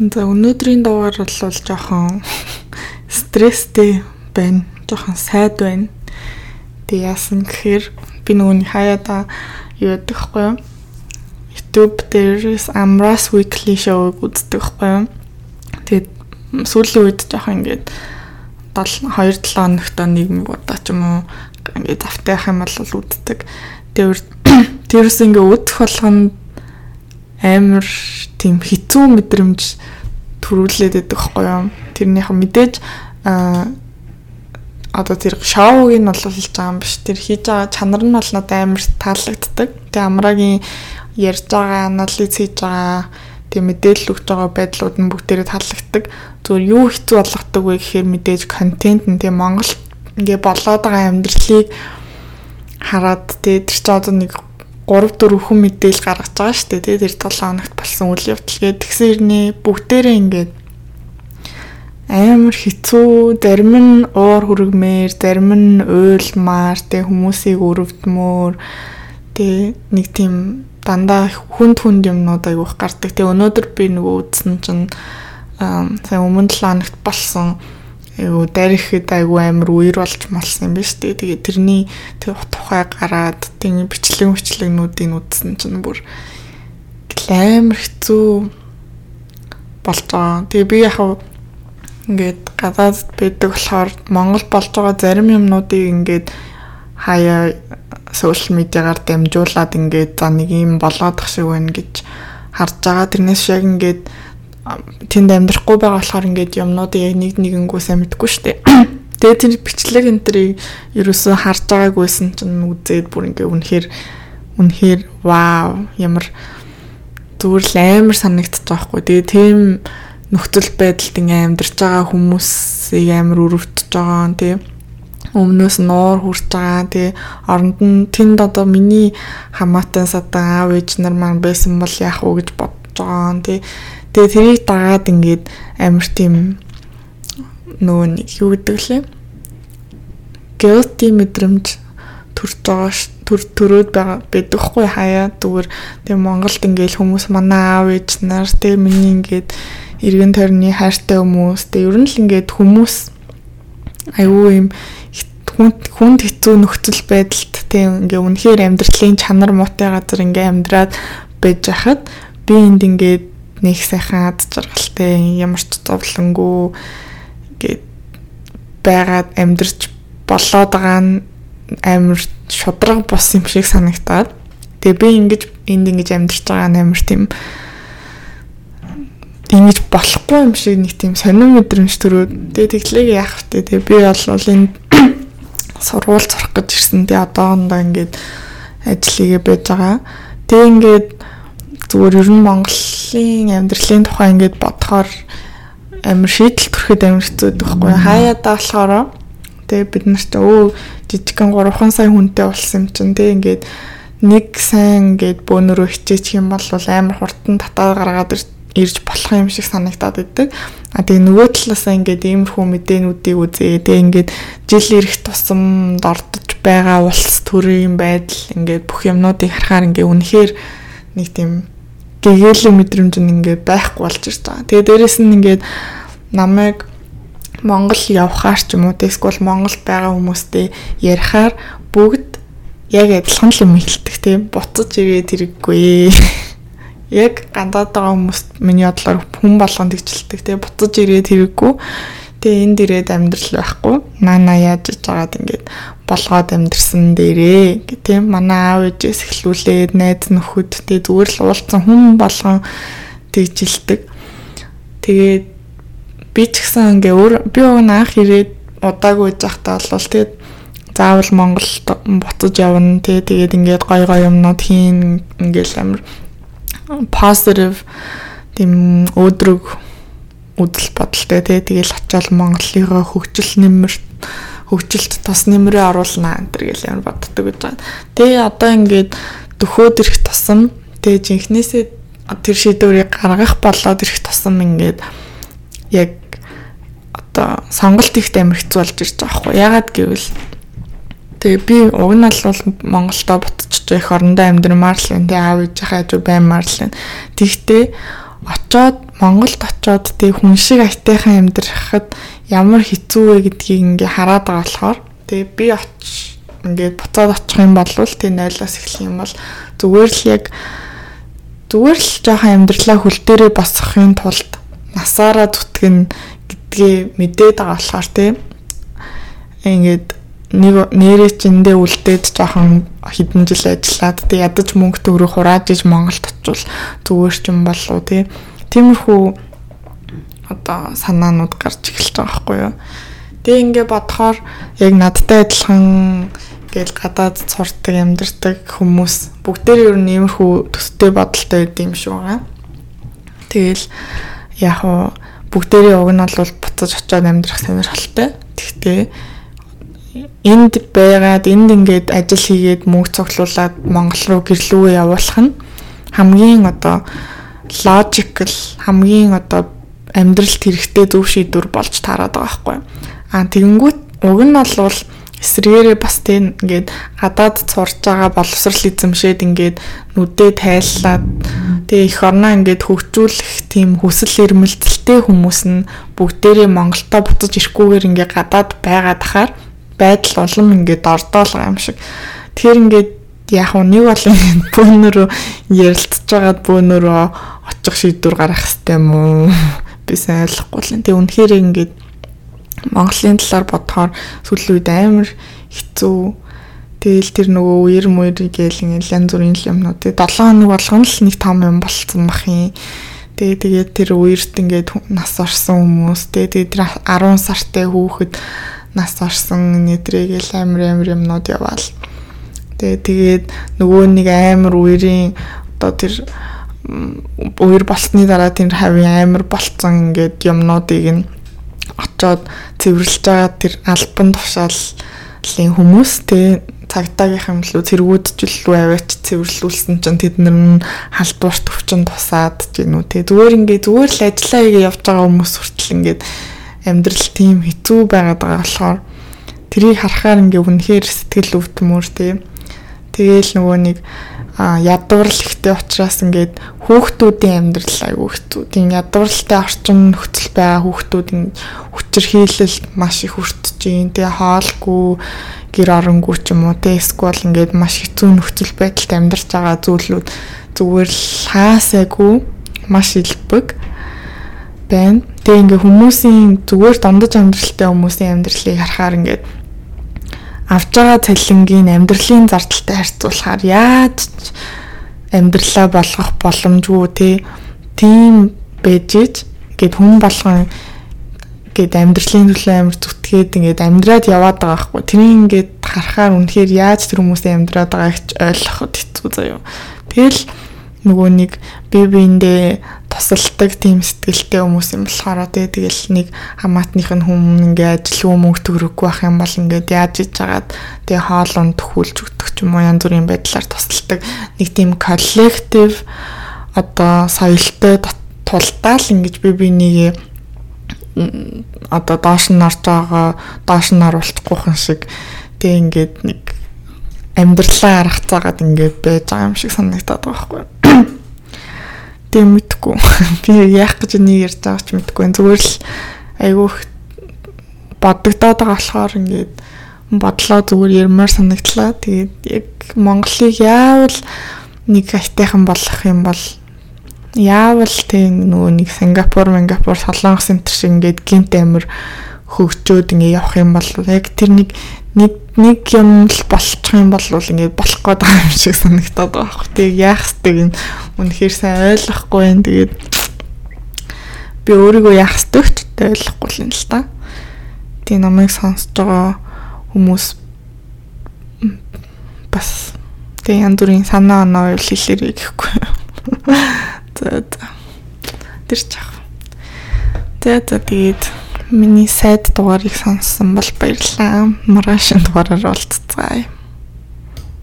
За өнөөдрийн дугаар бол жоохон стресстэй байна. Жоохон сайд байна. Тэг яасан гэхээр би нөгөөний хаяада юу яддаг хгүй юу? YouTube дээрээс Amras Weekly Show-г үздэг хгүй юу? Тэгээд сүүлийн үед жоохон ингээд 2 7 хоногт нэг удаа ч юм уу ингээд автайх юм бол үздэг. Тэр тэрс ингээ үүдэх болгонд амар тийм хэцүү мэдрэмж төрүүлээд байдаг хгүй юу. Тэрнийхээ мэдээж а одоо тэр шоуг нь бол хийж байгаа юм биш. Тэр хийж байгаа чанар нь бол надад амар таалагддаг. Тэгээ амрагийн ярьж байгаа анализ хийж байгаа тэг мэдээлэл өгж байгаа байдлууд нь бүгдээрээ таалагддаг. Зүгээр юу хэцүү болгодог вэ гэхээр мэдээж контент нь тэг Монгол ингээ болоод байгаа амьдралыг хараад тэг тэр чинь одоо нэг 3 4 хүн мэдээлэл гаргаж байгаа шүү дээ. Тэр 7 хоногт болсон үйл явдал гээд тэгсэн хэрнээ бүгдээрээ ингээд амар хэцүү, зарим нь уур хүргмээр, зарим нь уйлмаар, тэг хүмүүсийг өрөвдмөр тэг нэг тийм дандаа хүнд хүнд юмнууд айгүйх гардаг. Тэг өнөөдөр би нөгөө үзсэн чинь сая өмнө 7 хоногт болсон айгу дарихэд айгу амар үер болж молсон юм биш үү. Тэгээ тэрний тухай гараад тийм бичлэг мөчлөгнүүдийн үзсэн чинь бүр амар хэцүү болж байгаа. Тэгээ би яг ингээд гадаад байдаг болохоор Монгол болж байгаа зарим юмнуудыг ингээд хаяа сошиал медиагаар дамжуулаад ингээд за нэг юм болоодох шиг байна гэж харж байгаа. Тэрнээс яг ингээд тэнд амьдрахгүй байгаа болохоор ингээд юмнуудыг яг нэг нэгэнгүү сайн мэдгүй штэ. Тэгээ тэр бичлэг энэ төрийг ерөөсөө харж байгаагүйсэн чинь үзээд бүр ингээд үнэхээр үнэхээр вау ямар зүгээр л амар санагдчих жоохгүй. Тэгээ тийм нөхцөл байдалд ингээд амьдарч байгаа хүмүүсийг амар өрөвдөж байгаа тийм өмнөөс нуур хүрч байгаа. Тэгээ оронд нь тэнд одоо миний хамаатан садан аав ээж нар маань байсан бол яах вэ гэж бодож байгаа. Тэгээ Тэгээ тэрийг дагаад ингээд амар тийм нөгөө нэг юу гэдэг лээ. Guilty мэдрэмж төрж байгаа төр төрөөд байгаа байдагхгүй хаяа зүгээр тийм Монголд ингээд хүмүүс манай аав ээж нар тийм миний ингээд эргэн тойрны хайртай хүмүүс тийм ер нь л ингээд хүмүүс аюу юм хүнд хэцүү нөхцөл байдалд тийм ингээ үнэхээр амьдралын чанар муутай газар ингээ амьдраад байж хахад би энд ингээд нэг сайхан ад жаргалтай ямар ч зовлонгүй гээд байгаад амьдрч болоод байгаа нь амар шудраг бос юм шиг санагтаад. Тэгээ би ингэж энд ингэж амьдрч байгаа нь амар тийм ингэж болохгүй юм шиг нэг тийм сонир мэдрэмж төрөөд. Тэгээ тэглээг яах вэ? Тэгээ би бол энэ сургууль сурах гэж ирсэн. Тэгээ одоохондоо ингэж ажлыгээ байж байгаа. Тэгээ ингээд зүгээр ер нь Монголын амьдралын тухай ингээд бодохоор амар шийдэл төрөхөд амар хэцүү байхгүй хаяадаа болохоор тэгээ бид нарт өө жижигхэн 3 сая хүнтэй болсон юм чинь тэгээ ингээд нэг сайн ингээд бөөнөрөө хичээчих юм бол амар хурдан татаа гаргаад ирж болох юм шиг санагдаад байдаг. А тэгээ нөгөө талаасаа ингээд иймэрхүү мэдээнүүдийг үзээ. Тэгээ ингээд жил ирэх тусамд ордож байгаа улс төрийн байдал ингээд бүх юмнуудыг харахаар ингээд үнэхээр нэг тийм гэгээлэг мэдрэмж нь ингээд байхгүй болж ирж байгаа. Тэгээ дээрэс нь ингээд намайг Монгол явхаар ч юм уу эсвэл Монголд байгаа хүмүүстэй ярихаар бүгд яг адилхан л юм хэлдэг тийм буцаж ирээд хэрэггүй. Яг гандаад байгаа хүмүүс миний бодлоор хүн болгонд тэгжилдэг тийм буцаж ирээд хэрэггүй. Тэгээ энд ирээд амьдрал байхгүй. Нана яаж иж байгаад ингээд болгоод амьдрсан дээрээ. Гэх тийм манай аав ээжээс эхлүүлээд найз нөхөдтэй зүгээр л уулзсан хүн болгон тэгжилдэг. Тэгээд би ч гэсэн ингээ өөр би уг наах ирээд удаагүй жахтаа бол тэгээд заавал Монголд буцаж явна тий тэгээд ингээд гой гой юмнууд хийн ингээл амар positive тийм өөдрөг үдэл бодолтой тий тэгэл очиод Монголынхоо хөгжил нэмэр хөгжилт тос нэмрээ оруулнаа энэ төр гэл ямар боддог гэж байна. Тэгээ одоо ингээд дөхөөд ирэх тусам тэгээ жинхнээсээ тэр шийдвэрийг гаргах болоод ирэх тусам ингээд яг одоо сонголт ихт амар хэцүү болж ирж байгаа хгүй. Ягаад гэвэл тэгээ би уг нь бол Монголдо буцаж их орондоо амьдрмаар л энэ аав ээжийнхээ хажуу баймаар л. Тэгтээ очоод Монголд очоод тэг хүн шиг айтайхан амьдрахад ямар хэцүү вэ гэдгийг ингээ хараад байгаа болохоор тэг би оч ингээд буцаад очих юм бол тэг нойлоос эхлэх юм бол зүгээр л яг зүгээр л жоохон амьдралаа хөл дээрээ босгохын тулд насаараа зүтгэн гэдгээ мэдээд байгаа болохоор тэг ингээд нэг нэрээ чиндээ үлдээд жоохон хэдэн жил ажиллаад тэг ядаж мөнгө төгрөг хурааж иж Монголд очивол зүгээр ч юм болов тий Тиймэрхүү одоо санаанууд гарч эхэлж байгаа байхгүй юу. Тэгээ ингээ бодохоор яг надтай адилхан гэл гадаад сурдаг амьдардаг хүмүүс бүгдээр ер нь иймэрхүү төстэй бодолтой байд юм шиг байгаа. Тэгэл яг уу бүгдээрээ уг нь бол буцаж очиод амьдрах сонирхолтой. Тэгтээ энд байгаад энд ингээд ажил хийгээд мөнгө цуглуулад Монгол руу гэрлүүгээ явуулах нь хамгийн одоо logical хамгийн одоо амьдралд хэрэгтэй зөв шийдвэр болж таарад байгаа байхгүй. Аа тэгэнгүүт уг нь бол эсрэгээрээ бас тийм ингээд гадаад сурж байгаа боловсрал эзэмшээд ингээд нүдээ тайллаад тэгээ их орноо ингээд хөгжүүлэх тийм хүсэл эрмэлзэлтэй хүмүүс нь бүгдээрээ Монголдо буцаж ирэхгүйгээр ингээд гадаад байгаад тахаар байдал улам ингээд ордоолго юм шиг. Тэгэхээр ингээд яг нэг бол бөөнөрөө ярилцж байгаад бөөнөрөө очих шийдвэр гаргах хэрэгтэй юм уу? Би сайн ойлгохгүй л. Тэгээ үнэхээр ингээд Монголын талаар бодохоор сүүлийн үед амар хэцүү. Тэгэл тэр нөгөө үер мөр гээл ингээд янз бүрийн юмнууд. Тэгээ 7 хоног болгоно л нэг том юм болцсон бах юм. Тэгээ тэгээд тэр үерт ингээд нас орсон хүмүүс. Тэгээ тэр 10 сартай хүүхэд нас орсон нэтрээгээл амар амар юмнууд яваал. Тэгээ тэгээд нөгөө нэг амар үерийн одоо тэр үер болсны дараа тэр хавийн амар болцсон ингээд юмнуудыг нь очоод цэвэрлж байгаа тэр альбан тушааллын хүмүүс тэ цагтаагийнхан лөө цэргүүдчлүү аваач цэвэрлүүлсэн чинь тэд нар нь халдварт өвчин тусаад гинүү тэ. Зүгээр ингээ зүгээр л ажиллаа хийгээ явж байгаа хүмүүс хүртэл ингээд амьдрал тийм хэцүү байгаад байгаа болохоор тэрийг харахаар ингээ үнэхээр сэтгэл өвдмөр тэ Тэгээл нөгөө нэг ядуурл ихтэй учраас ингээд хүүхдүүдийн амьдрал айгүй хэцүү. Тийм ядууралтай орчин нөхцөл байгаа хүүхдүүд хүчээр хийлэлт маш их хүртэж юм. Тэгээ хоолгүй гэр оронгүй ч юм уу те эсвэл ингээд маш хэцүү нөхцөл байдалд амьдарч байгаа зүйлүүд зүгээр л хаасаагүй маш илбэг байна. Тэгээ ингээ хүмүүсийн зүгээр дундаж амьдралтай хүмүүсийн амьдралыг харахаар ингээд авж байгаа цалингийн амьдралын зардалтай харьцуулахаар яаж амьдралаа болгох боломжгүй те тийм бэжж гээд хүн болгон гээд амьдралын төлөө амар зүтгээд ингээд амьдраад яваад байгаа хгүй. Тэрийг ингээд харахаар үнэхээр яаж тэр хүмүүсээ амьдраад байгааг ч ойлгоход хэцүү заяа. Тэгэл нөгөө нэг бие биендээ тусалдаг тийм сэтгэлтэй хүмүүс юм болохоор тэгээ тэгэл нэг хамаатных нь хүн ингээ ажилгүй мөнгө төгрөггүй байх юм бол ингээд яаж иж жагаад тэгээ хоолунд төхүүлж өгдөг ч юм уу янз бүрийн байдлаар тусалдаг нэг тийм коллектив одоо соёлтой тулдаал ингэж би бинийг одоо доош нь орж байгаа доош нь оруулчихгүйхэн шиг тэгээ ингээд нэг амьдралаа аргацаагаад ингээд байж байгаа юм шиг санагдаад байгаа байхгүй. Тэг мэдгүй. Би яах гэж нэг ярьж байгаа ч мэдгүй. Зүгээр л айгүйх бодогдоод байгаа болохоор ингээд бодлоо зүгээр ярмаар санагдлаа. Тэгээд яг Монголыг яавал нэг айтайхан болох юм бол яавал тийм нөгөө нэг Сингапур, Сингапур, Солонгос энэ шиг ингээд гинт амир хөгжөөд ингээ явах юм бол яг тэр нэг нэг нэг юм л болчих юм бол ингээд болох гээд байгаа юм шиг санагдаад байгаа хэрэг. Тэг яах ёстойг нь үнэхээр сайн ойлгохгүй юм. Тэгээд би өөрийгөө яах ёстойг ч ойлгохгүй юм л та. Тэг намайг сонсож байгаа хүмүүс бас тэг янз бүрийн санаа оноо хэлээрэй гэхгүй. За за. Тэр чах. За за тэгээд Миний сайд дугаарыг сонссон бол баярлалаа. Маргааш дугаараар уулзцгаая.